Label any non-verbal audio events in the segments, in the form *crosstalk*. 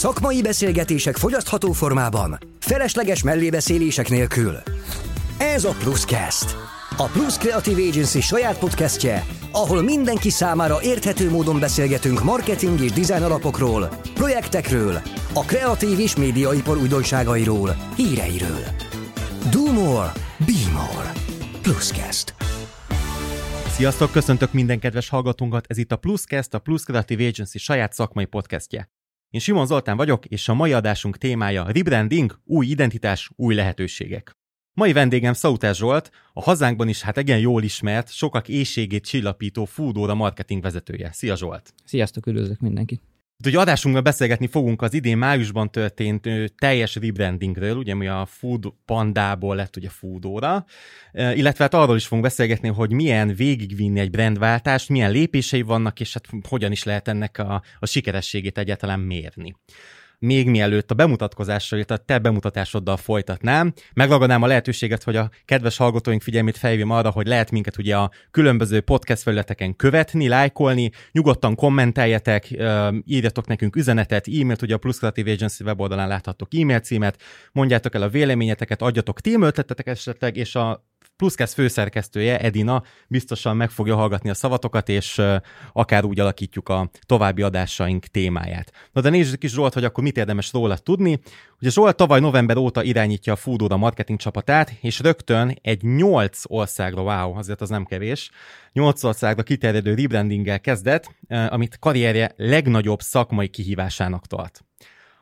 Szakmai beszélgetések fogyasztható formában, felesleges mellébeszélések nélkül. Ez a Pluscast. A Plus Creative Agency saját podcastje, ahol mindenki számára érthető módon beszélgetünk marketing és design alapokról, projektekről, a kreatív és médiaipar újdonságairól, híreiről. Do more, be more. Pluscast. Sziasztok, köszöntök minden kedves hallgatónkat, ez itt a Pluscast, a Plus Creative Agency saját szakmai podcastje. Én Simon Zoltán vagyok, és a mai adásunk témája rebranding, új identitás, új lehetőségek. Mai vendégem Szautás Zsolt, a hazánkban is hát igen jól ismert, sokak éjségét csillapító Foodóra marketing vezetője. Szia Zsolt! Sziasztok, üdvözlök mindenkit! Ugye adásunkban beszélgetni fogunk az idén májusban történt ö, teljes rebrandingről, ugye mi a Food Pandából lett ugye Foodóra, ö, illetve hát arról is fogunk beszélgetni, hogy milyen végigvinni egy brandváltást, milyen lépései vannak, és hát hogyan is lehet ennek a, a sikerességét egyáltalán mérni még mielőtt a bemutatkozással, illetve a te bemutatásoddal folytatnám, megragadnám a lehetőséget, hogy a kedves hallgatóink figyelmét felhívjam arra, hogy lehet minket ugye a különböző podcast felületeken követni, lájkolni, nyugodtan kommenteljetek, írjatok nekünk üzenetet, e-mailt, ugye a Plus Creative Agency weboldalán láthattok e-mail címet, mondjátok el a véleményeteket, adjatok témötleteket esetleg, és a Pluszkász főszerkesztője, Edina, biztosan meg fogja hallgatni a szavatokat, és akár úgy alakítjuk a további adásaink témáját. Na de nézzük is Zsolt, hogy akkor mit érdemes róla tudni. Ugye Zsolt tavaly november óta irányítja a Foodora marketing csapatát, és rögtön egy 8 országra, wow, azért az nem kevés, 8 országra kiterjedő rebrandinggel kezdett, amit karrierje legnagyobb szakmai kihívásának tart.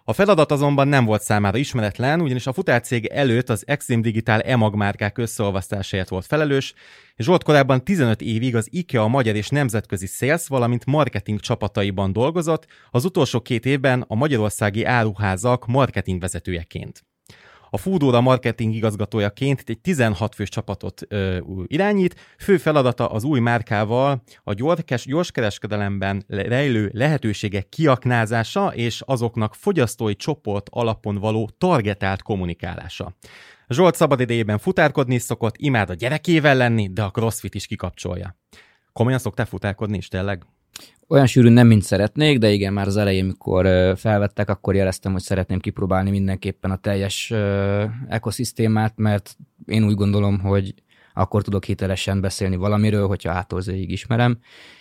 A feladat azonban nem volt számára ismeretlen, ugyanis a futárcég előtt az Extreme Digital EMAG márkák összeolvasztásáért volt felelős, és volt korábban 15 évig az IKEA magyar és nemzetközi sales, valamint marketing csapataiban dolgozott, az utolsó két évben a magyarországi áruházak marketing vezetőjeként. A Foodora marketing igazgatójaként egy 16 fős csapatot ö, irányít. Fő feladata az új márkával a gyors, gyors kereskedelemben rejlő lehetőségek kiaknázása és azoknak fogyasztói csoport alapon való targetált kommunikálása. Zsolt szabad idejében futárkodni is szokott, imád a gyerekével lenni, de a crossfit is kikapcsolja. Komolyan szoktál futárkodni is tényleg? Olyan sűrűn nem, mint szeretnék, de igen, már az elején, mikor felvettek, akkor jeleztem, hogy szeretném kipróbálni mindenképpen a teljes ekoszisztémát, mert én úgy gondolom, hogy akkor tudok hitelesen beszélni valamiről, hogyha átolzőig ismerem,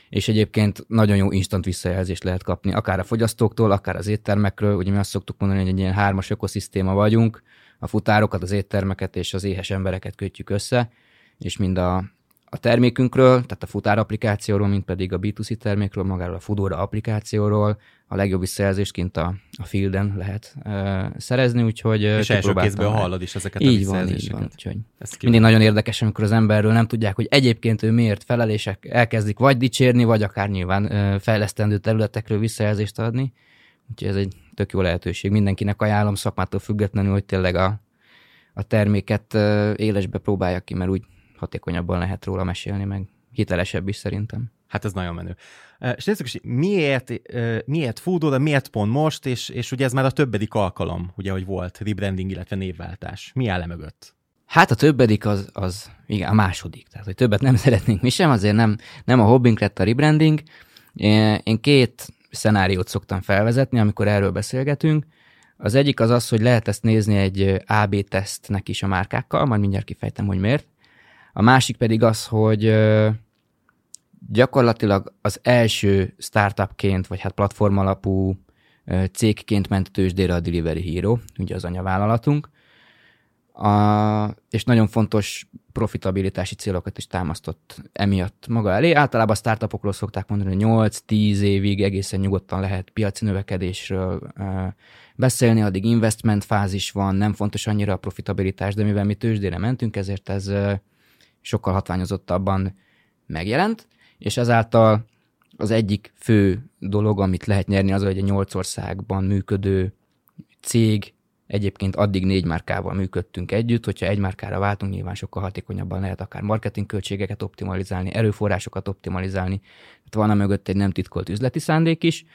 és egyébként nagyon jó instant visszajelzést lehet kapni, akár a fogyasztóktól, akár az éttermekről, ugye mi azt szoktuk mondani, hogy egy ilyen hármas ökoszisztéma vagyunk, a futárokat, az éttermeket és az éhes embereket kötjük össze, és mind a a termékünkről, tehát a futár applikációról, mint pedig a B2C termékről, magáról a Fudora applikációról a legjobb visszajelzést kint a, a fielden lehet uh, szerezni, úgyhogy És első kézből hallod is ezeket így a visszajelzéseket. Van, így van, úgyhogy mindig nagyon érdekes, amikor az emberről nem tudják, hogy egyébként ő miért felelések elkezdik vagy dicsérni, vagy akár nyilván uh, fejlesztendő területekről visszajelzést adni. Úgyhogy ez egy tök jó lehetőség. Mindenkinek ajánlom szakmától függetlenül, hogy tényleg a, a terméket élesbe próbálja ki, mert úgy hatékonyabban lehet róla mesélni, meg hitelesebb is szerintem. Hát ez nagyon menő. És nézzük is, miért, miért Foodora, miért pont most, és, és ugye ez már a többedik alkalom, ugye, hogy volt rebranding, illetve névváltás. Mi áll mögött? Hát a többedik az, az igen, a második. Tehát, hogy többet nem *laughs* szeretnénk mi sem, azért nem, nem a hobbink lett a rebranding. Én, én két szenáriót szoktam felvezetni, amikor erről beszélgetünk. Az egyik az az, hogy lehet ezt nézni egy AB tesztnek is a márkákkal, majd mindjárt kifejtem, hogy miért. A másik pedig az, hogy gyakorlatilag az első startupként, vagy hát platform alapú cégként ment tőzsdére a Delivery Hero, ugye az anyavállalatunk, a, és nagyon fontos profitabilitási célokat is támasztott emiatt maga elé. Általában a startupokról szokták mondani, hogy 8-10 évig egészen nyugodtan lehet piaci növekedésről beszélni, addig investment fázis van, nem fontos annyira a profitabilitás, de mivel mi tőzsdére mentünk, ezért ez sokkal hatványozottabban megjelent, és ezáltal az egyik fő dolog, amit lehet nyerni, az, hogy egy nyolc országban működő cég, egyébként addig négy márkával működtünk együtt, hogyha egy márkára váltunk, nyilván sokkal hatékonyabban lehet akár marketing költségeket optimalizálni, erőforrásokat optimalizálni, tehát van a mögött egy nem titkolt üzleti szándék is.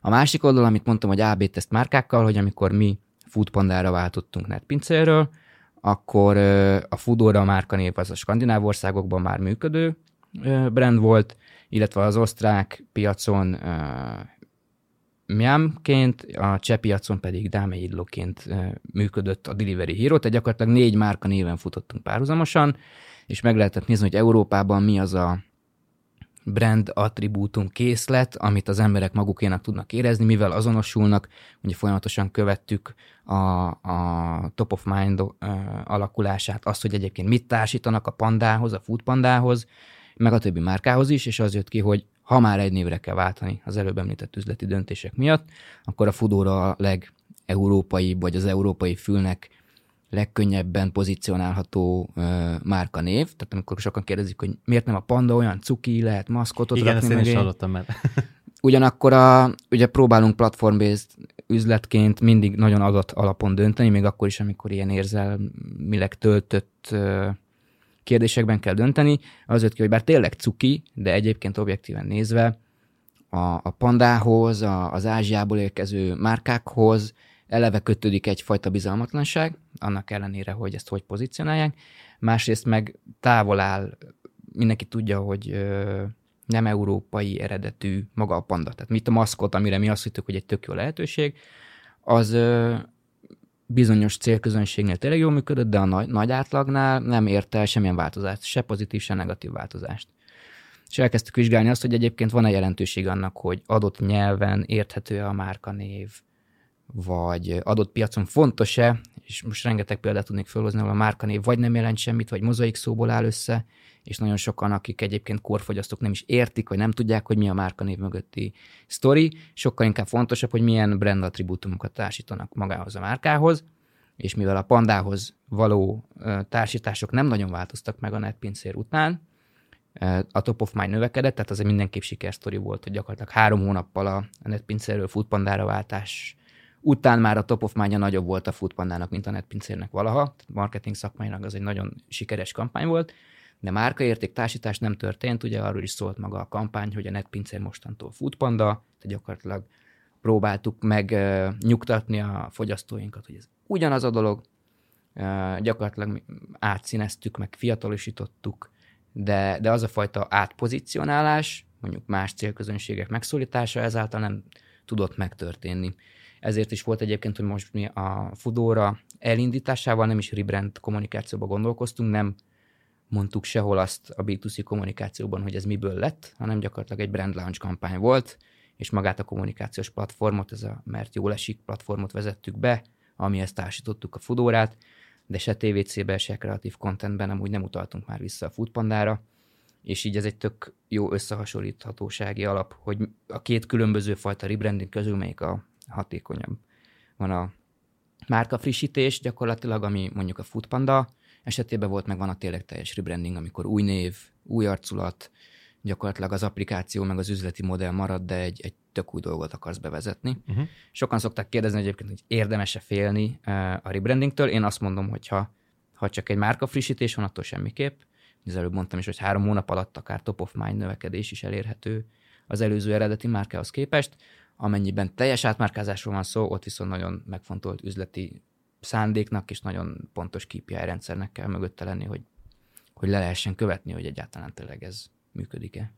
A másik oldal, amit mondtam, hogy AB teszt márkákkal, hogy amikor mi Foodpandára váltottunk netpincéről, akkor a Foodora márkanév az a skandináv országokban már működő brand volt, illetve az osztrák piacon Miamként, a cseh piacon pedig Dáme Idloként működött a Delivery Hero, tehát gyakorlatilag négy márka néven futottunk párhuzamosan, és meg lehetett nézni, hogy Európában mi az a brand attribútum készlet, amit az emberek magukénak tudnak érezni, mivel azonosulnak, ugye folyamatosan követtük a, a top of mind alakulását, azt, hogy egyébként mit társítanak a pandához, a food pandához, meg a többi márkához is, és az jött ki, hogy ha már egy névre kell váltani az előbb említett üzleti döntések miatt, akkor a Fudora a legeurópai, vagy az európai fülnek legkönnyebben pozícionálható uh, márka név. Tehát amikor sokan kérdezik, hogy miért nem a panda olyan cuki, lehet maszkotot Igen, rakni ezt én is hallottam már. *laughs* Ugyanakkor a, ugye próbálunk platform-based üzletként mindig nagyon adat alapon dönteni, még akkor is, amikor ilyen érzelmileg töltött kérdésekben kell dönteni. Az jött ki, hogy bár tényleg cuki, de egyébként objektíven nézve a, a pandához, a, az Ázsiából érkező márkákhoz eleve kötődik egyfajta bizalmatlanság, annak ellenére, hogy ezt hogy pozícionálják. Másrészt meg távol áll, mindenki tudja, hogy nem európai eredetű maga a panda. Tehát mit a maszkot, amire mi azt hittük, hogy egy tök jó lehetőség, az bizonyos célközönségnél tényleg jól működött, de a nagy, nagy átlagnál nem érte el semmilyen változást, se pozitív, se negatív változást. És elkezdtük vizsgálni azt, hogy egyébként van-e jelentőség annak, hogy adott nyelven érthető a márkanév, vagy adott piacon fontos-e, és most rengeteg példát tudnék felhozni, ahol a márkanév vagy nem jelent semmit, vagy mozaik szóból áll össze, és nagyon sokan, akik egyébként korfogyasztók nem is értik, vagy nem tudják, hogy mi a márkanév mögötti sztori, sokkal inkább fontosabb, hogy milyen brand attribútumokat társítanak magához a márkához, és mivel a pandához való társítások nem nagyon változtak meg a netpincér után, a top of mind növekedett, tehát az egy mindenképp sikersztori volt, hogy gyakorlatilag három hónappal a netpincérről foodpandára váltás után már a top of mind nagyobb volt a foodpandának, mint a netpincérnek valaha. Marketing szakmailag az egy nagyon sikeres kampány volt, de márkaérték társítás nem történt, ugye arról is szólt maga a kampány, hogy a netpincér mostantól foodpanda, tehát gyakorlatilag próbáltuk meg nyugtatni a fogyasztóinkat, hogy ez ugyanaz a dolog, gyakorlatilag átszíneztük, meg fiatalosítottuk, de, de az a fajta átpozicionálás, mondjuk más célközönségek megszólítása ezáltal nem tudott megtörténni. Ezért is volt egyébként, hogy most mi a Fudóra elindításával nem is rebrand kommunikációba gondolkoztunk, nem mondtuk sehol azt a B2C kommunikációban, hogy ez miből lett, hanem gyakorlatilag egy brand launch kampány volt, és magát a kommunikációs platformot, ez a Mert Jól Esik platformot vezettük be, amihez társítottuk a Fudórát, de se TVC-ben, se kreatív contentben amúgy nem utaltunk már vissza a Foodpandára, és így ez egy tök jó összehasonlíthatósági alap, hogy a két különböző fajta rebranding közül melyik a hatékonyabb. Van a márka frissítés gyakorlatilag, ami mondjuk a Foodpanda esetében volt, meg van a tényleg teljes rebranding, amikor új név, új arculat, gyakorlatilag az applikáció meg az üzleti modell marad, de egy, egy tök új dolgot akarsz bevezetni. Uh-huh. Sokan szokták kérdezni egyébként, hogy érdemes-e félni uh, a rebrandingtől. Én azt mondom, hogy ha, ha csak egy márka frissítés van, attól semmiképp. Az előbb mondtam is, hogy három hónap alatt akár top of mind növekedés is elérhető az előző eredeti márkához képest. Amennyiben teljes átmárkázásról van szó, ott viszont nagyon megfontolt üzleti szándéknak és nagyon pontos KPI rendszernek kell mögötte lenni, hogy, hogy le lehessen követni, hogy egyáltalán tényleg ez működik-e.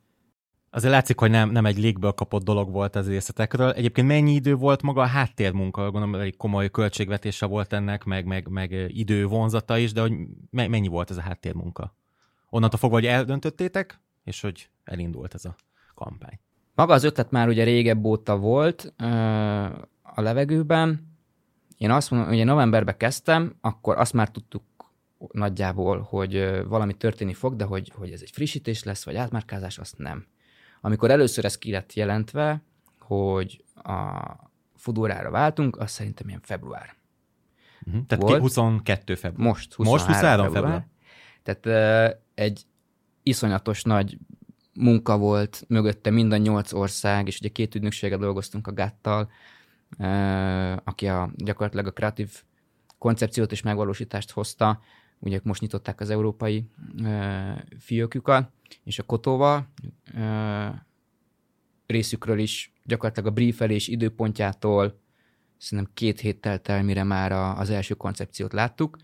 Azért látszik, hogy nem, nem egy légből kapott dolog volt az részletekről. Egyébként mennyi idő volt maga a háttérmunka? Gondolom, egy komoly költségvetése volt ennek, meg, meg, meg idő vonzata is, de hogy mennyi volt ez a háttérmunka? Onnantól fogva, hogy eldöntöttétek, és hogy elindult ez a kampány. Maga az ötlet már ugye régebb óta volt a levegőben. Én azt mondom, hogy novemberben kezdtem, akkor azt már tudtuk nagyjából, hogy valami történni fog, de hogy, hogy ez egy frissítés lesz, vagy átmárkázás, azt nem. Amikor először ez ki lett jelentve, hogy a Fudórára váltunk, az szerintem ilyen február. Uh-huh. Tehát volt. 22 február. Most 23, Most 23 február. február. Tehát uh, egy iszonyatos nagy munka volt mögötte mind a nyolc ország, és ugye két ügynökséggel dolgoztunk a Gáttal, uh, aki a, gyakorlatilag a kreatív koncepciót és megvalósítást hozta, ugye most nyitották az európai fiókjukat, és a Kotóval részükről is gyakorlatilag a briefelés időpontjától szerintem két hét telt el, mire már a, az első koncepciót láttuk.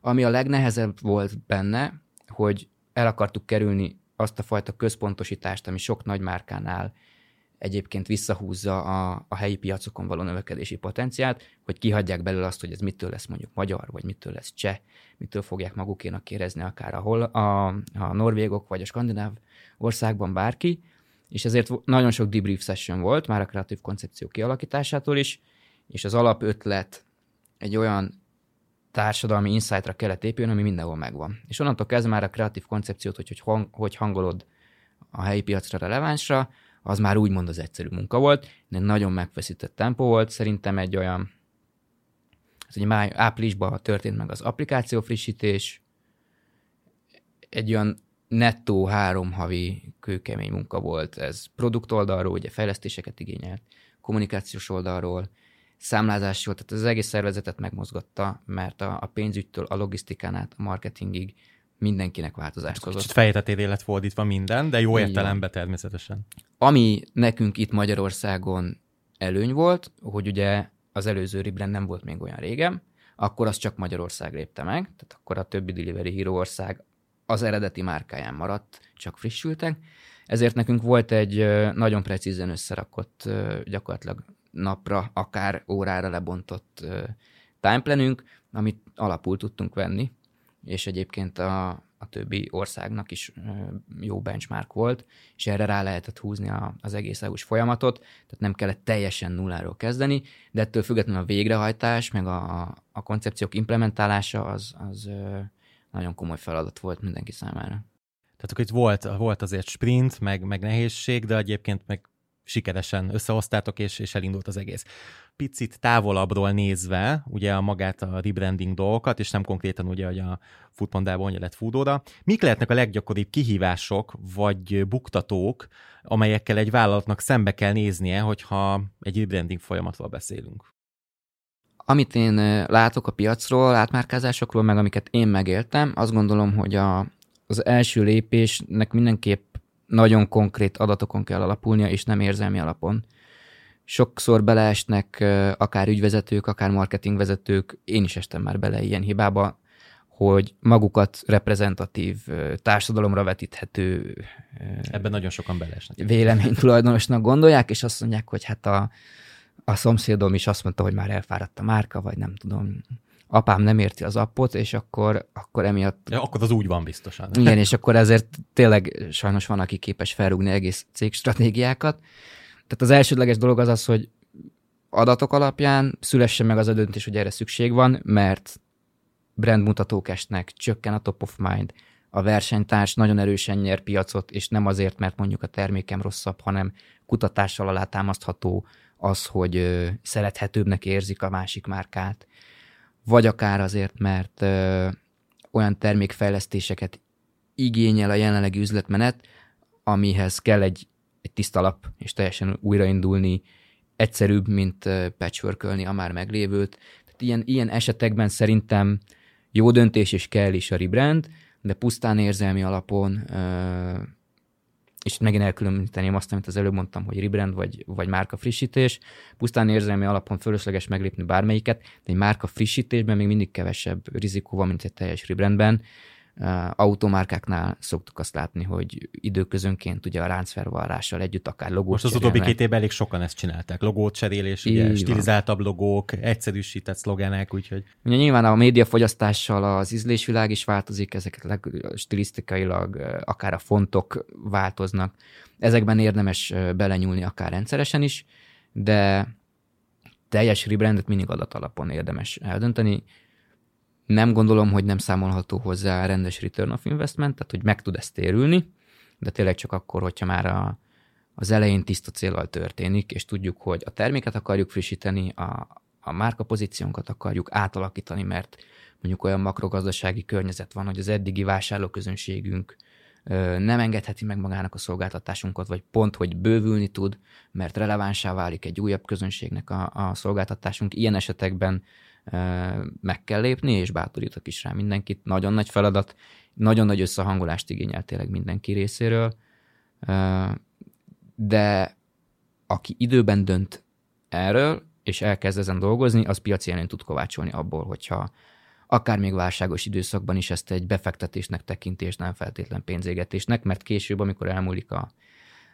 Ami a legnehezebb volt benne, hogy el akartuk kerülni azt a fajta központosítást, ami sok nagy márkánál egyébként visszahúzza a, a helyi piacokon való növekedési potenciált, hogy kihagyják belőle azt, hogy ez mitől lesz mondjuk magyar, vagy mitől lesz cseh, mitől fogják magukénak érezni akár ahol a, a norvégok, vagy a skandináv országban bárki, és ezért nagyon sok debrief session volt, már a kreatív koncepció kialakításától is, és az alapötlet egy olyan társadalmi insightra kellett épülni, ami mindenhol megvan. És onnantól kezdve már a kreatív koncepciót, hogy, hogy, hang, hogy hangolod a helyi piacra relevánsra, az már úgymond az egyszerű munka volt, de nagyon megfeszített tempó volt, szerintem egy olyan, ez egy máj, áprilisban történt meg az applikáció frissítés, egy olyan nettó három havi kőkemény munka volt, ez produkt oldalról, ugye fejlesztéseket igényelt, kommunikációs oldalról, számlázásról, tehát az egész szervezetet megmozgatta, mert a, a pénzügytől a logisztikán át a marketingig mindenkinek változást hozott. Kicsit fejtetére lett fordítva minden, de jó értelemben természetesen. Ami nekünk itt Magyarországon előny volt, hogy ugye az előző rebrand nem volt még olyan régen, akkor az csak Magyarország lépte meg, tehát akkor a többi Delivery Hero ország az eredeti márkáján maradt, csak frissültek. Ezért nekünk volt egy nagyon precízen összerakott, gyakorlatilag napra, akár órára lebontott timeplanünk, amit alapul tudtunk venni, és egyébként a, a többi országnak is jó benchmark volt, és erre rá lehetett húzni a, az egész EU-s folyamatot, tehát nem kellett teljesen nulláról kezdeni, de ettől függetlenül a végrehajtás, meg a, a koncepciók implementálása az, az nagyon komoly feladat volt mindenki számára. Tehát akkor itt volt, volt azért sprint, meg, meg nehézség, de egyébként meg sikeresen összehoztátok, és, és elindult az egész. Picit távolabbról nézve, ugye a magát a rebranding dolgokat, és nem konkrétan ugye, hogy a Foodpandában lett Foodóra, mik lehetnek a leggyakoribb kihívások, vagy buktatók, amelyekkel egy vállalatnak szembe kell néznie, hogyha egy rebranding folyamatról beszélünk? Amit én látok a piacról, átmárkázásokról, meg amiket én megéltem, azt gondolom, hogy a, az első lépésnek mindenképp nagyon konkrét adatokon kell alapulnia, és nem érzelmi alapon. Sokszor beleesnek akár ügyvezetők, akár marketingvezetők, én is estem már bele ilyen hibába, hogy magukat reprezentatív, társadalomra vetíthető Ebben nagyon sokan beleesnek. Véleménytulajdonosnak gondolják, és azt mondják, hogy hát a, a szomszédom is azt mondta, hogy már elfáradt a márka, vagy nem tudom, apám nem érti az appot, és akkor, akkor emiatt... Ja, akkor az úgy van biztosan. Igen, és akkor ezért tényleg sajnos van, aki képes felrúgni egész cégstratégiákat. Tehát az elsődleges dolog az az, hogy adatok alapján szülessen meg az a döntés, hogy erre szükség van, mert brandmutatók esnek, csökken a top of mind, a versenytárs nagyon erősen nyer piacot, és nem azért, mert mondjuk a termékem rosszabb, hanem kutatással alátámasztható az, hogy szerethetőbbnek érzik a másik márkát, vagy akár azért, mert ö, olyan termékfejlesztéseket igényel a jelenlegi üzletmenet, amihez kell egy, egy tiszta lap, és teljesen újraindulni, egyszerűbb, mint patchworkölni a már meglévőt. Tehát ilyen, ilyen esetekben szerintem jó döntés is kell is a rebrand, de pusztán érzelmi alapon ö, és megint elkülöníteném azt, amit az előbb mondtam, hogy rebrand vagy, vagy márka frissítés. Pusztán érzelmi alapon fölösleges meglépni bármelyiket, de egy márka frissítésben még mindig kevesebb rizikó van, mint egy teljes rebrandben. Automárkáknál szoktuk azt látni, hogy időközönként ugye a ráncfelvarrással együtt akár logót Most az utóbbi két évben elég sokan ezt csinálták. Logót cserélés, ugye, stilizáltabb logók, egyszerűsített szlogenek, úgyhogy... Ugye nyilván a médiafogyasztással az ízlésvilág is változik, ezeket leg, stilisztikailag akár a fontok változnak. Ezekben érdemes belenyúlni akár rendszeresen is, de teljes rebrandet mindig adatalapon érdemes eldönteni nem gondolom, hogy nem számolható hozzá rendes return of investment, tehát hogy meg tud ezt térülni, de tényleg csak akkor, hogyha már a, az elején tiszta célral történik, és tudjuk, hogy a terméket akarjuk frissíteni, a, a márka pozíciónkat akarjuk átalakítani, mert mondjuk olyan makrogazdasági környezet van, hogy az eddigi vásárlóközönségünk nem engedheti meg magának a szolgáltatásunkat, vagy pont, hogy bővülni tud, mert relevánsá válik egy újabb közönségnek a, a szolgáltatásunk. Ilyen esetekben meg kell lépni, és bátorítok is rá mindenkit. Nagyon nagy feladat, nagyon nagy összehangolást igényel tényleg mindenki részéről, de aki időben dönt erről, és elkezd ezen dolgozni, az piaci előnyt tud kovácsolni abból, hogyha akár még válságos időszakban is ezt egy befektetésnek tekintés, nem feltétlen pénzégetésnek, mert később, amikor elmúlik a,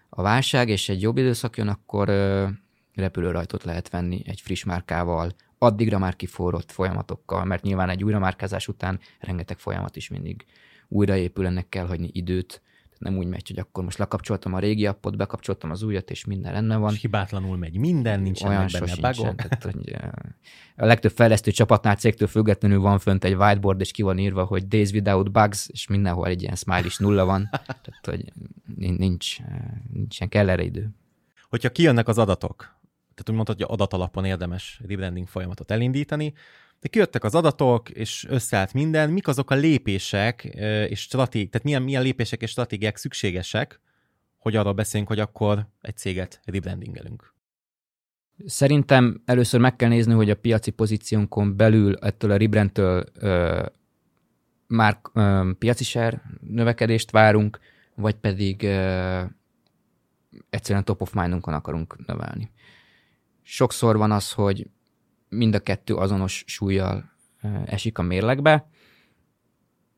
a válság, és egy jobb időszak jön, akkor ö, repülőrajtot lehet venni egy friss márkával, addigra már kiforrott folyamatokkal, mert nyilván egy újramárkázás után rengeteg folyamat is mindig újraépül, ennek kell hagyni időt, nem úgy megy, hogy akkor most lekapcsoltam a régi appot, bekapcsoltam az újat, és minden rendben van. És hibátlanul megy minden, nincsen Olyan benne bugok. Tehát, hogy a legtöbb fejlesztő csapatnál cégtől függetlenül van fönt egy whiteboard, és ki van írva, hogy days without bugs, és mindenhol egy ilyen smile is nulla van. *laughs* Tehát, hogy nincs, nincsen kell erre idő. Hogyha kijönnek az adatok, tehát úgy mondhatod, hogy adatalapon érdemes rebranding folyamatot elindítani, de kijöttek az adatok, és összeállt minden, mik azok a lépések és stratég, tehát milyen, milyen lépések és stratégiák szükségesek, hogy arról beszéljünk, hogy akkor egy céget rebrandingelünk. Szerintem először meg kell nézni, hogy a piaci pozíciónkon belül ettől a rebrandtől már ö, piaci share növekedést várunk, vagy pedig ö, egyszerűen top of mindunkon akarunk növelni. Sokszor van az, hogy mind a kettő azonos súlyjal esik a mérlegbe.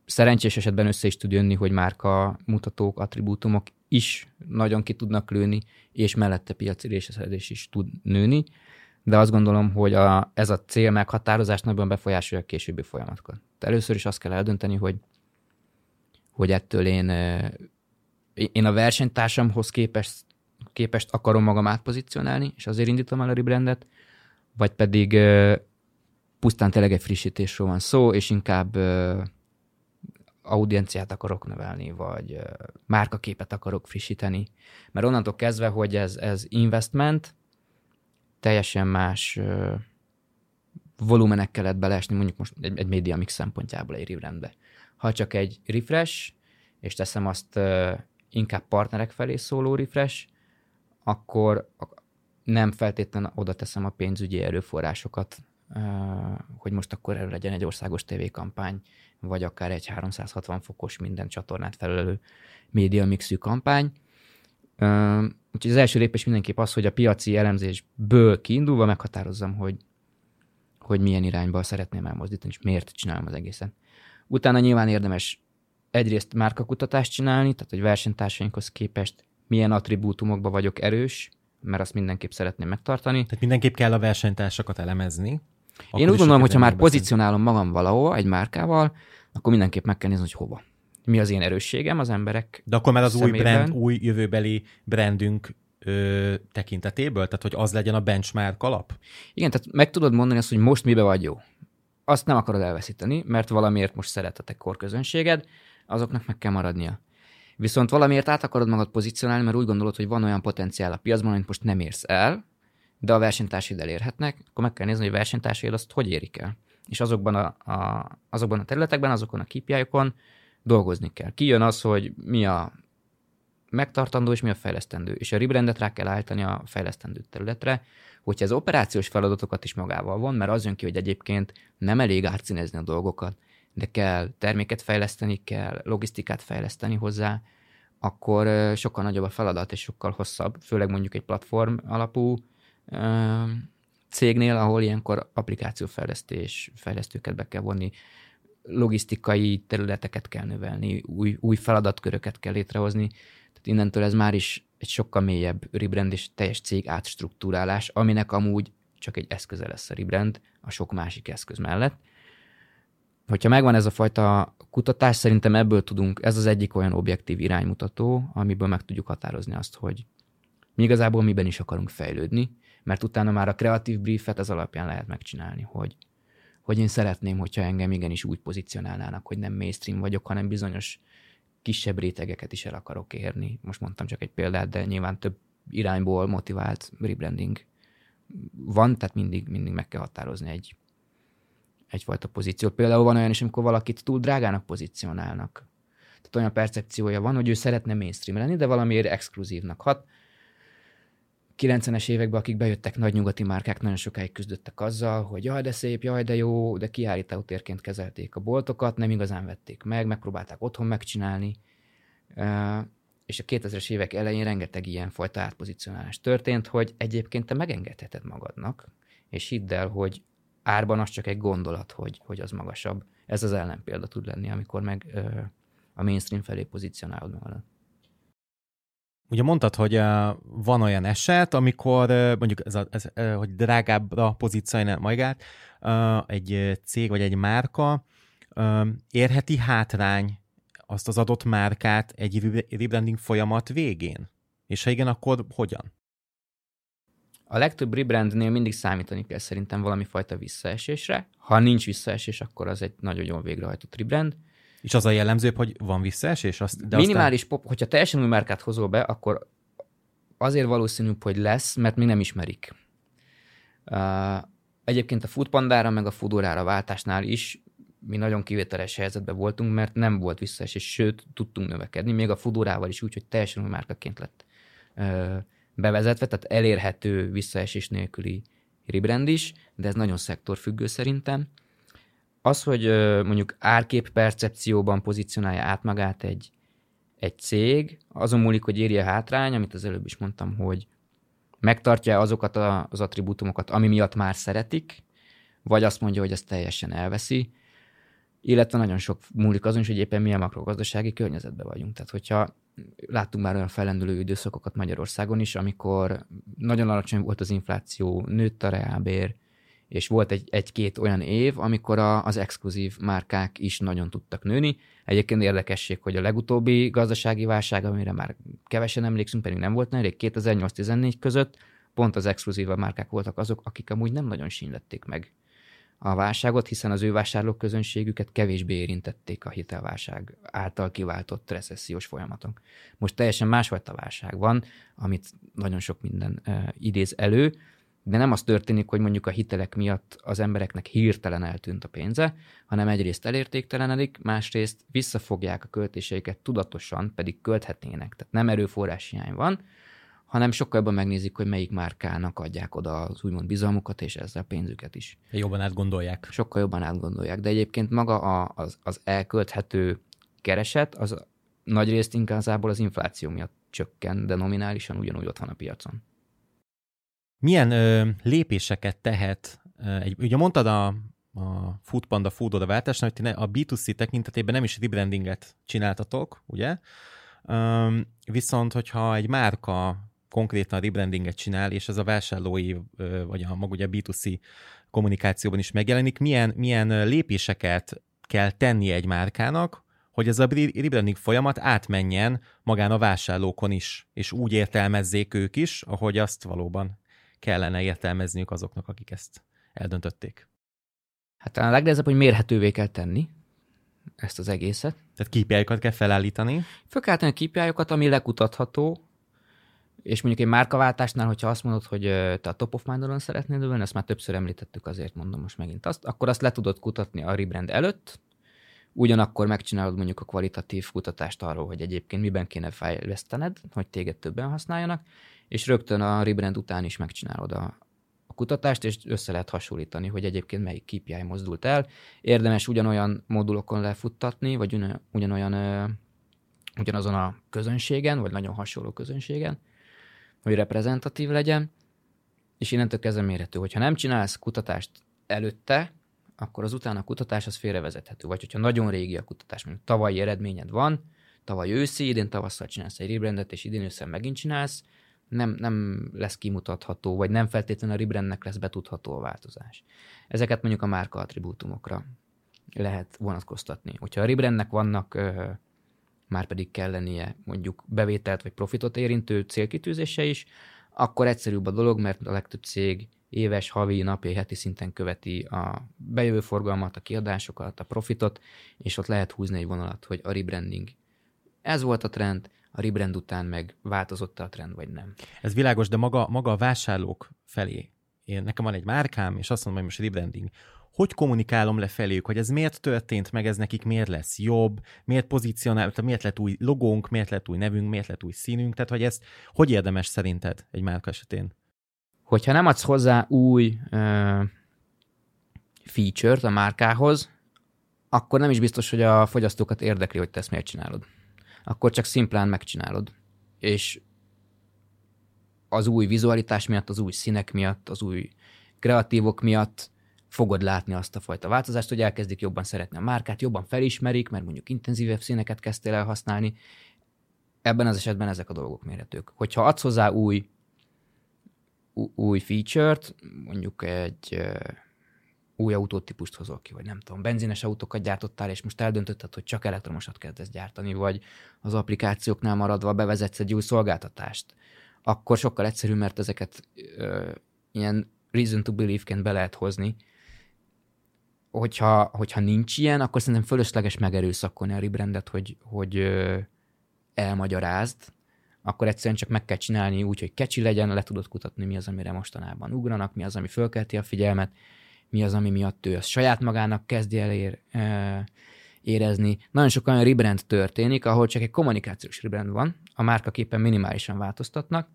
Szerencsés esetben össze is tud jönni, hogy márka mutatók, attribútumok is nagyon ki tudnak lőni, és mellette piaci részesedés is tud nőni, de azt gondolom, hogy a, ez a cél meghatározás nagyon befolyásolja a későbbi folyamatokat. Először is azt kell eldönteni, hogy, hogy ettől én, én a versenytársamhoz képest, képest akarom magam átpozícionálni, és azért indítom el a rebrandet, vagy pedig pusztán tényleg egy frissítésről van szó, és inkább audienciát akarok növelni, vagy márkaképet akarok frissíteni. Mert onnantól kezdve, hogy ez, ez investment, teljesen más volumenekkel lehet beleesni, mondjuk most egy, egy média mix szempontjából egy rebrandbe. Ha csak egy refresh, és teszem azt inkább partnerek felé szóló refresh, akkor nem feltétlenül oda teszem a pénzügyi erőforrásokat, hogy most akkor erről legyen egy országos tévékampány, vagy akár egy 360 fokos minden csatornát felelő média mixű kampány. Úgyhogy az első lépés mindenképp az, hogy a piaci elemzésből kiindulva meghatározzam, hogy, hogy milyen irányba szeretném elmozdítani, és miért csinálom az egészet. Utána nyilván érdemes egyrészt márkakutatást csinálni, tehát hogy versenytársainkhoz képest milyen attribútumokban vagyok erős, mert azt mindenképp szeretném megtartani. Tehát mindenképp kell a versenytársakat elemezni. Én úgy gondolom, hogy ha már pozícionálom magam valahol egy márkával, akkor mindenképp meg kell nézni, hogy hova. Mi az én erősségem az emberek De akkor már az szemében. új brand, új jövőbeli brandünk ö, tekintetéből? Tehát, hogy az legyen a benchmark alap? Igen, tehát meg tudod mondani azt, hogy most mibe vagy jó. Azt nem akarod elveszíteni, mert valamiért most szeretetek korközönséged, azoknak meg kell maradnia. Viszont valamiért át akarod magad pozícionálni, mert úgy gondolod, hogy van olyan potenciál a piacban, amit most nem érsz el, de a versenytársaid elérhetnek, akkor meg kell nézni, hogy a versenytársaid azt hogy érik el. És azokban a, a, azokban a területekben, azokon a kpi dolgozni kell. Kijön az, hogy mi a megtartandó és mi a fejlesztendő. És a rebrandet rá kell állítani a fejlesztendő területre, hogyha ez operációs feladatokat is magával von, mert az jön ki, hogy egyébként nem elég átszínezni a dolgokat, de kell terméket fejleszteni, kell logisztikát fejleszteni hozzá, akkor sokkal nagyobb a feladat, és sokkal hosszabb, főleg mondjuk egy platform alapú cégnél, ahol ilyenkor applikációfejlesztés, fejlesztőket be kell vonni, logisztikai területeket kell növelni, új, új feladatköröket kell létrehozni. Tehát innentől ez már is egy sokkal mélyebb rebrand és teljes cég átstruktúrálás, aminek amúgy csak egy eszköze lesz a rebrand a sok másik eszköz mellett hogyha megvan ez a fajta kutatás, szerintem ebből tudunk, ez az egyik olyan objektív iránymutató, amiből meg tudjuk határozni azt, hogy mi igazából miben is akarunk fejlődni, mert utána már a kreatív briefet ez alapján lehet megcsinálni, hogy, hogy én szeretném, hogyha engem igenis úgy pozícionálnának, hogy nem mainstream vagyok, hanem bizonyos kisebb rétegeket is el akarok érni. Most mondtam csak egy példát, de nyilván több irányból motivált rebranding van, tehát mindig, mindig meg kell határozni egy, egyfajta pozíciót. Például van olyan is, amikor valakit túl drágának pozícionálnak. Tehát olyan percepciója van, hogy ő szeretne mainstream lenni, de valamiért exkluzívnak hat. 90-es években, akik bejöttek nagy nyugati márkák, nagyon sokáig küzdöttek azzal, hogy jaj, de szép, jaj, de jó, de kiállító térként kezelték a boltokat, nem igazán vették meg, megpróbálták otthon megcsinálni. És a 2000-es évek elején rengeteg ilyen fajta átpozicionálás történt, hogy egyébként te megengedheted magadnak, és hidd el, hogy árban az csak egy gondolat, hogy, hogy az magasabb. Ez az ellenpélda tud lenni, amikor meg ö, a mainstream felé pozícionálod magad. Ugye mondtad, hogy van olyan eset, amikor mondjuk ez, a, ez hogy drágábbra pozícionál magát egy cég vagy egy márka, érheti hátrány azt az adott márkát egy rebranding folyamat végén? És ha igen, akkor hogyan? A legtöbb rebrandnél mindig számítani kell szerintem valami fajta visszaesésre. Ha nincs visszaesés, akkor az egy nagyon jól végrehajtott rebrand. És az a jellemzőbb, hogy van visszaesés? Azt, de Minimális aztán... pop, hogyha teljesen új márkát hozol be, akkor azért valószínűbb, hogy lesz, mert még nem ismerik. Uh, egyébként a Foodpandára meg a Foodorára váltásnál is mi nagyon kivételes helyzetben voltunk, mert nem volt visszaesés, sőt, tudtunk növekedni, még a Foodorával is úgy, hogy teljesen új márkaként lett uh, bevezetve, tehát elérhető visszaesés nélküli rebrand is, de ez nagyon szektorfüggő szerintem. Az, hogy mondjuk árkép percepcióban pozícionálja át magát egy, egy cég, azon múlik, hogy érje hátrány, amit az előbb is mondtam, hogy megtartja azokat az attribútumokat, ami miatt már szeretik, vagy azt mondja, hogy ezt teljesen elveszi, illetve nagyon sok múlik azon is, hogy éppen milyen makrogazdasági környezetben vagyunk. Tehát, hogyha láttunk már olyan fellendülő időszakokat Magyarországon is, amikor nagyon alacsony volt az infláció, nőtt a reálbér, és volt egy, egy-két olyan év, amikor a, az exkluzív márkák is nagyon tudtak nőni. Egyébként érdekesség, hogy a legutóbbi gazdasági válság, amire már kevesen emlékszünk, pedig nem volt nagyon 2008-14 között, pont az exkluzív márkák voltak azok, akik amúgy nem nagyon sínlették meg a válságot, hiszen az ő vásárlóközönségüket kevésbé érintették a hitelválság által kiváltott recessziós folyamatok. Most teljesen másfajta válság van, amit nagyon sok minden uh, idéz elő, de nem az történik, hogy mondjuk a hitelek miatt az embereknek hirtelen eltűnt a pénze, hanem egyrészt elértéktelenedik, másrészt visszafogják a költéseiket tudatosan, pedig költhetnének. Tehát nem erőforrás hiány van, hanem sokkal jobban megnézik, hogy melyik márkának adják oda az úgymond bizalmukat, és ezzel a pénzüket is. Jobban átgondolják. Sokkal jobban átgondolják. De egyébként maga a, az, az elkölthető kereset, az nagy részt inkább az infláció miatt csökken, de nominálisan ugyanúgy ott van a piacon. Milyen ö, lépéseket tehet, ö, egy, ugye mondtad a, a Foodpanda Foododa váltásnál, hogy a B2C tekintetében nem is rebrandinget csináltatok, ugye? Ö, viszont, hogyha egy márka konkrétan rebrandinget csinál, és ez a vásárlói, vagy a maga ugye B2C kommunikációban is megjelenik, milyen, milyen lépéseket kell tenni egy márkának, hogy ez a rebranding folyamat átmenjen magán a vásárlókon is, és úgy értelmezzék ők is, ahogy azt valóban kellene értelmezniük azoknak, akik ezt eldöntötték. Hát a legnehezebb, hogy mérhetővé kell tenni ezt az egészet. Tehát KPI-okat kell felállítani? Föl kell tenni KPI-okat, ami lekutatható, és mondjuk egy márkaváltásnál, hogyha azt mondod, hogy te a top of mind szeretnéd dőlni, ezt már többször említettük, azért mondom most megint azt, akkor azt le tudod kutatni a rebrand előtt, ugyanakkor megcsinálod mondjuk a kvalitatív kutatást arról, hogy egyébként miben kéne fejlesztened, hogy téged többen használjanak, és rögtön a rebrand után is megcsinálod a, a kutatást, és össze lehet hasonlítani, hogy egyébként melyik KPI mozdult el. Érdemes ugyanolyan modulokon lefuttatni, vagy ugyanolyan, ugyanazon a közönségen, vagy nagyon hasonló közönségen, hogy reprezentatív legyen, és innentől kezdve mérhető. Hogyha nem csinálsz kutatást előtte, akkor az utána a kutatás az félrevezethető. Vagy hogyha nagyon régi a kutatás, mondjuk tavalyi eredményed van, tavaly őszi, idén tavasszal csinálsz egy rebrandet, és idén ősszel megint csinálsz, nem, nem lesz kimutatható, vagy nem feltétlenül a rebrandnek lesz betudható a változás. Ezeket mondjuk a márka attribútumokra lehet vonatkoztatni. Hogyha a rebrandnek vannak már pedig kell lennie mondjuk bevételt vagy profitot érintő célkitűzése is, akkor egyszerűbb a dolog, mert a legtöbb cég éves, havi, napi, heti szinten követi a bejövő forgalmat, a kiadásokat, a profitot, és ott lehet húzni egy vonalat, hogy a rebranding. Ez volt a trend, a rebrand után meg változott a trend, vagy nem. Ez világos, de maga, maga a vásárlók felé. Én, nekem van egy márkám, és azt mondom, hogy most rebranding hogy kommunikálom le feléjük, hogy ez miért történt meg, ez nekik miért lesz jobb, miért pozícionál, miért lett új logónk, miért lett új nevünk, miért lett új színünk, tehát hogy ezt hogy érdemes szerinted egy márka esetén? Hogyha nem adsz hozzá új uh, feature-t a márkához, akkor nem is biztos, hogy a fogyasztókat érdekli, hogy te ezt miért csinálod. Akkor csak szimplán megcsinálod. És az új vizualitás miatt, az új színek miatt, az új kreatívok miatt fogod látni azt a fajta változást, hogy elkezdik jobban szeretni a márkát, jobban felismerik, mert mondjuk intenzívebb színeket kezdtél el használni. ebben az esetben ezek a dolgok mérhetők. Hogyha adsz hozzá új, új feature-t, mondjuk egy új autótípust hozol ki, vagy nem tudom, benzines autókat gyártottál, és most eldöntötted, hogy csak elektromosat kezdesz gyártani, vagy az applikációknál maradva bevezetsz egy új szolgáltatást, akkor sokkal egyszerűbb, mert ezeket ö, ilyen reason to believe-ként be lehet hozni. Hogyha, hogyha nincs ilyen, akkor szerintem fölösleges megerőszakolni a rebrandet, hogy, hogy elmagyarázd, akkor egyszerűen csak meg kell csinálni úgy, hogy kecsi legyen, le tudod kutatni, mi az, amire mostanában ugranak, mi az, ami fölkelti a figyelmet, mi az, ami miatt ő azt saját magának kezdi el ér, érezni. Nagyon sok olyan rebrand történik, ahol csak egy kommunikációs rebrand van, a márkaképpen minimálisan változtatnak,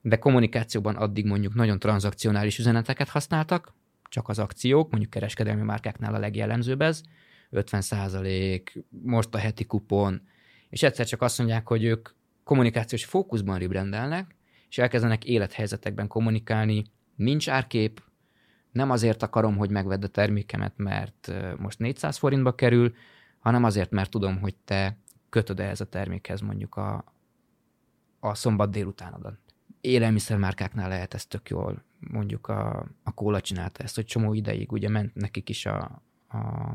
de kommunikációban addig mondjuk nagyon tranzakcionális üzeneteket használtak, csak az akciók, mondjuk kereskedelmi márkáknál a legjellemzőbb ez, 50% most a heti kupon, és egyszer csak azt mondják, hogy ők kommunikációs fókuszban rebrandelnek, és elkezdenek élethelyzetekben kommunikálni, nincs árkép, nem azért akarom, hogy megvedd a termékemet, mert most 400 forintba kerül, hanem azért, mert tudom, hogy te kötöd ehhez a termékhez mondjuk a, a szombat délutánodat. Élelmiszermárkáknál lehet ez tök jól, mondjuk a, a kóla csinálta ezt, hogy csomó ideig ugye ment nekik is a, a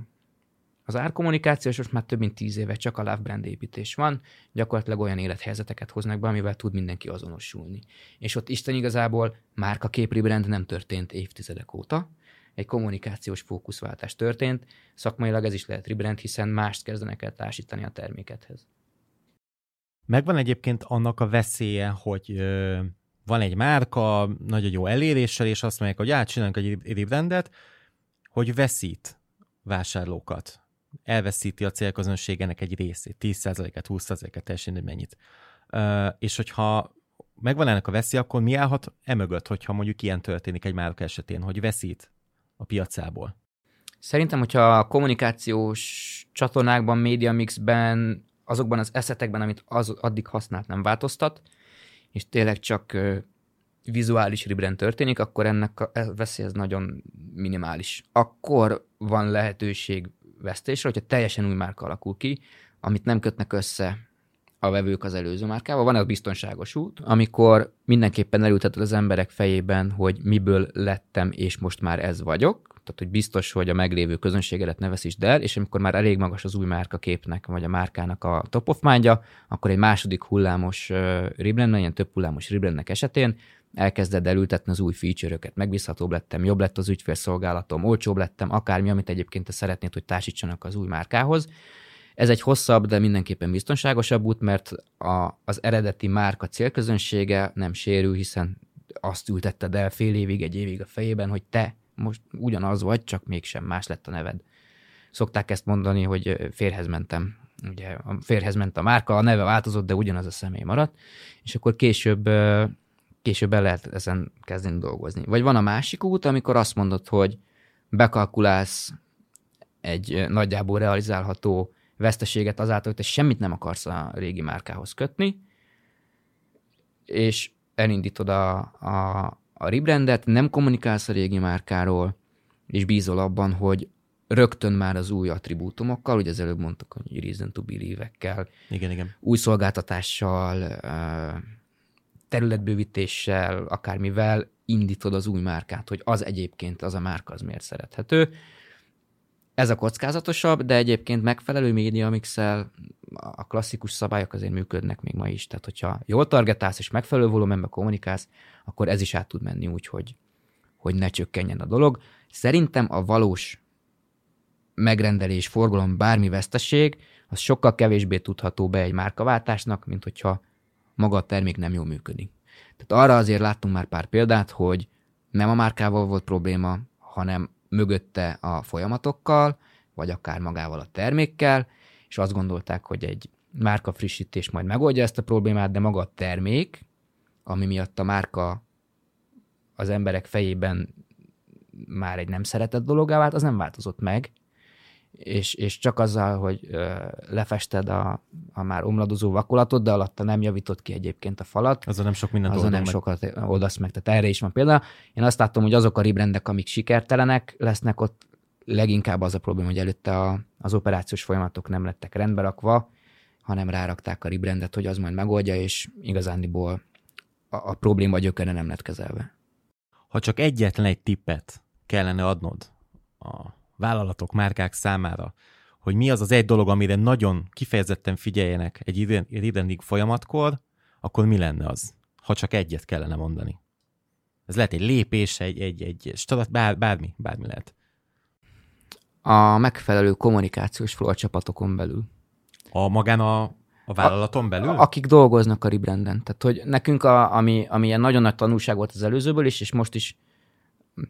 az árkommunikáció, és most már több mint tíz éve csak a love brand építés van, gyakorlatilag olyan élethelyzeteket hoznak be, amivel tud mindenki azonosulni. És ott Isten igazából márka képri brand nem történt évtizedek óta, egy kommunikációs fókuszváltás történt, szakmailag ez is lehet rebrand, hiszen mást kezdenek el társítani a termékethez. Megvan egyébként annak a veszélye, hogy ö, van egy márka, nagyon jó eléréssel, és azt mondják, hogy átcsinálunk egy rebrandet, hogy veszít vásárlókat elveszíti a célközönségenek egy részét, 10%-et, 20%-et, teljesen mennyit. Uh, és hogyha megvan ennek a veszi, akkor mi állhat emögött, hogyha mondjuk ilyen történik egy márka esetén, hogy veszít a piacából? Szerintem, hogyha a kommunikációs csatornákban, média mixben, azokban az eszetekben, amit az addig használt, nem változtat, és tényleg csak vizuális rebrand történik, akkor ennek a veszély ez nagyon minimális. Akkor van lehetőség vesztésre, hogyha teljesen új márka alakul ki, amit nem kötnek össze a vevők az előző márkával. Van egy biztonságos út, amikor mindenképpen elülteted az emberek fejében, hogy miből lettem, és most már ez vagyok, tehát hogy biztos, hogy a meglévő közönségedet ne veszítsd el, és amikor már elég magas az új márka képnek, vagy a márkának a top of mindja, akkor egy második hullámos rebrand, ilyen több hullámos rebrandnek esetén elkezded elültetni az új feature-öket, megbízhatóbb lettem, jobb lett az ügyfélszolgálatom, olcsóbb lettem, akármi, amit egyébként te szeretnéd, hogy társítsanak az új márkához. Ez egy hosszabb, de mindenképpen biztonságosabb út, mert a, az eredeti márka célközönsége nem sérül, hiszen azt ültetted el fél évig, egy évig a fejében, hogy te most ugyanaz vagy, csak mégsem más lett a neved. Szokták ezt mondani, hogy férhez mentem. Ugye a férhez ment a márka, a neve változott, de ugyanaz a személy maradt, és akkor később később el lehet ezen kezdeni dolgozni. Vagy van a másik út, amikor azt mondod, hogy bekalkulálsz egy nagyjából realizálható veszteséget azáltal, hogy te semmit nem akarsz a régi márkához kötni, és elindítod a, a, a rebrandet, nem kommunikálsz a régi márkáról, és bízol abban, hogy rögtön már az új attribútumokkal, ugye az előbb mondtuk, hogy reason to believe-ekkel, igen, igen. új szolgáltatással, területbővítéssel, akármivel indítod az új márkát, hogy az egyébként az a márka az miért szerethető. Ez a kockázatosabb, de egyébként megfelelő média mixel a klasszikus szabályok azért működnek még ma is. Tehát, hogyha jól targetálsz és megfelelő volumenbe kommunikálsz, akkor ez is át tud menni úgy, hogy, hogy ne csökkenjen a dolog. Szerintem a valós megrendelés, forgalom, bármi veszteség, az sokkal kevésbé tudható be egy márkaváltásnak, mint hogyha maga a termék nem jól működik. Tehát arra azért láttunk már pár példát, hogy nem a márkával volt probléma, hanem mögötte a folyamatokkal, vagy akár magával a termékkel, és azt gondolták, hogy egy márka frissítés majd megoldja ezt a problémát, de maga a termék, ami miatt a márka az emberek fejében már egy nem szeretett dologá vált, az nem változott meg, és, és csak azzal, hogy ö, lefested a, a már omladozó vakolatot, de alatta nem javított ki egyébként a falat. Azon nem sok mindent Azon nem meg. sokat oldasz meg, tehát erre is van példa. Én azt látom, hogy azok a ribrendek, amik sikertelenek lesznek, ott leginkább az a probléma, hogy előtte a, az operációs folyamatok nem lettek rendbe rakva, hanem rárakták a rebrandet, hogy az majd megoldja, és igazándiból a, a probléma gyökere nem lett kezelve. Ha csak egyetlen egy tippet kellene adnod a vállalatok, márkák számára, hogy mi az az egy dolog, amire nagyon kifejezetten figyeljenek egy rebranding folyamatkor, akkor mi lenne az? Ha csak egyet kellene mondani. Ez lehet egy lépés, egy, egy, egy strat, bár, bármi, bármi lehet. A megfelelő kommunikációs flow a csapatokon belül. A magán a, a vállalaton belül? A, akik dolgoznak a rebranden. Tehát, hogy nekünk, a, ami, ami ilyen nagyon nagy tanulság volt az előzőből is, és most is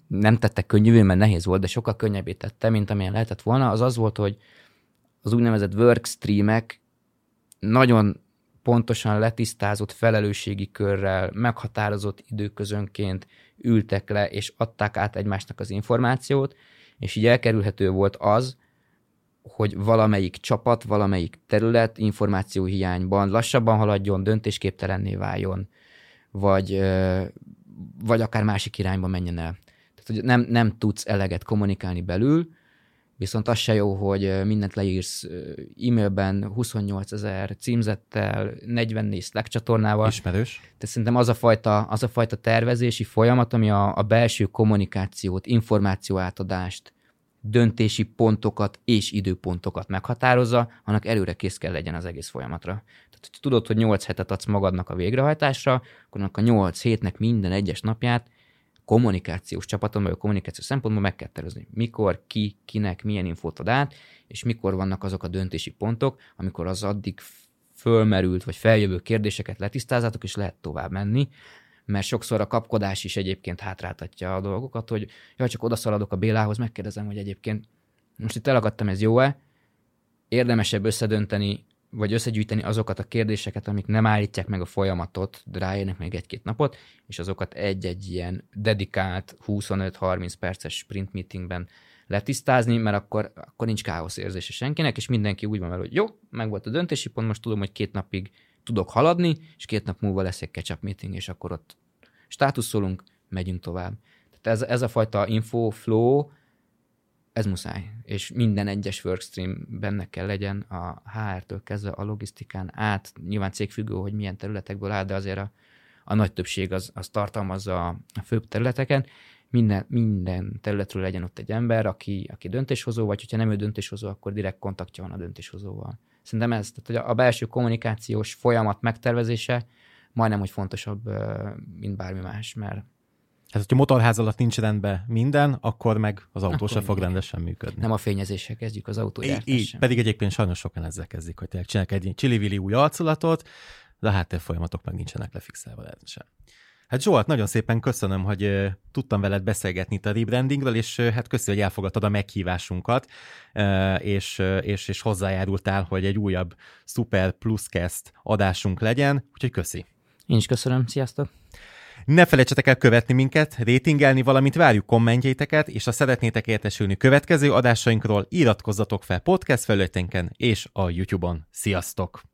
nem tettek könnyűvé, mert nehéz volt, de sokkal könnyebbé tette, mint amilyen lehetett volna, az az volt, hogy az úgynevezett workstreamek nagyon pontosan letisztázott felelősségi körrel, meghatározott időközönként ültek le, és adták át egymásnak az információt, és így elkerülhető volt az, hogy valamelyik csapat, valamelyik terület információhiányban lassabban haladjon, döntésképtelenné váljon, vagy, vagy akár másik irányba menjen el. Hogy nem, nem tudsz eleget kommunikálni belül, viszont az se jó, hogy mindent leírsz e-mailben 28 ezer címzettel, 44 Slack csatornával. Ismerős. Tehát szerintem az a fajta, az a fajta tervezési folyamat, ami a, a belső kommunikációt, információ átadást, döntési pontokat és időpontokat meghatározza, annak előre kész kell legyen az egész folyamatra. Tehát, hogy tudod, hogy 8 hetet adsz magadnak a végrehajtásra, akkor annak a 8 hétnek minden egyes napját kommunikációs csapaton, vagy a kommunikációs szempontból meg kell tervezni. Mikor, ki, kinek, milyen infót ad át, és mikor vannak azok a döntési pontok, amikor az addig fölmerült, vagy feljövő kérdéseket letisztázátok, és lehet tovább menni, mert sokszor a kapkodás is egyébként hátráltatja a dolgokat, hogy ja, csak odaszaladok a Bélához, megkérdezem, hogy egyébként most itt elakadtam, ez jó-e? Érdemesebb összedönteni vagy összegyűjteni azokat a kérdéseket, amik nem állítják meg a folyamatot, de még egy-két napot, és azokat egy-egy ilyen dedikált 25-30 perces sprint meetingben letisztázni, mert akkor, akkor nincs káosz érzése senkinek, és mindenki úgy van vele, hogy jó, meg volt a döntési pont, most tudom, hogy két napig tudok haladni, és két nap múlva lesz egy catch-up meeting, és akkor ott státuszolunk, megyünk tovább. Tehát ez, ez a fajta info flow, ez muszáj. És minden egyes workstream benne kell legyen a HR-től kezdve a logisztikán át, nyilván cégfüggő, hogy milyen területekből áll, de azért a, a nagy többség az, az tartalmazza a, főbb területeken. Minden, minden területről legyen ott egy ember, aki, aki döntéshozó, vagy hogyha nem ő döntéshozó, akkor direkt kontaktja van a döntéshozóval. Szerintem ez, tehát a belső kommunikációs folyamat megtervezése majdnem, hogy fontosabb, mint bármi más, mert Hát, hogyha motorház alatt nincs rendben minden, akkor meg az autó akkor se fog rendesen működni. Nem a fényezéssel kezdjük az autógyártással. Így, pedig egyébként sajnos sokan ezzel kezdik, hogy tényleg csinálják egy csili új arculatot, de a háttérfolyamatok meg nincsenek lefixelve rendesen. Hát Zsolt, nagyon szépen köszönöm, hogy tudtam veled beszélgetni itt a rebrandingről, és hát köszönöm, hogy elfogadtad a meghívásunkat, és, és, és hozzájárultál, hogy egy újabb Super Pluscast adásunk legyen, úgyhogy köszi. Én is köszönöm, sziasztok! Ne felejtsetek el követni minket, rétingelni, valamint várjuk kommentjeiteket, és ha szeretnétek értesülni következő adásainkról, iratkozzatok fel podcast felületénken és a YouTube-on. Sziasztok!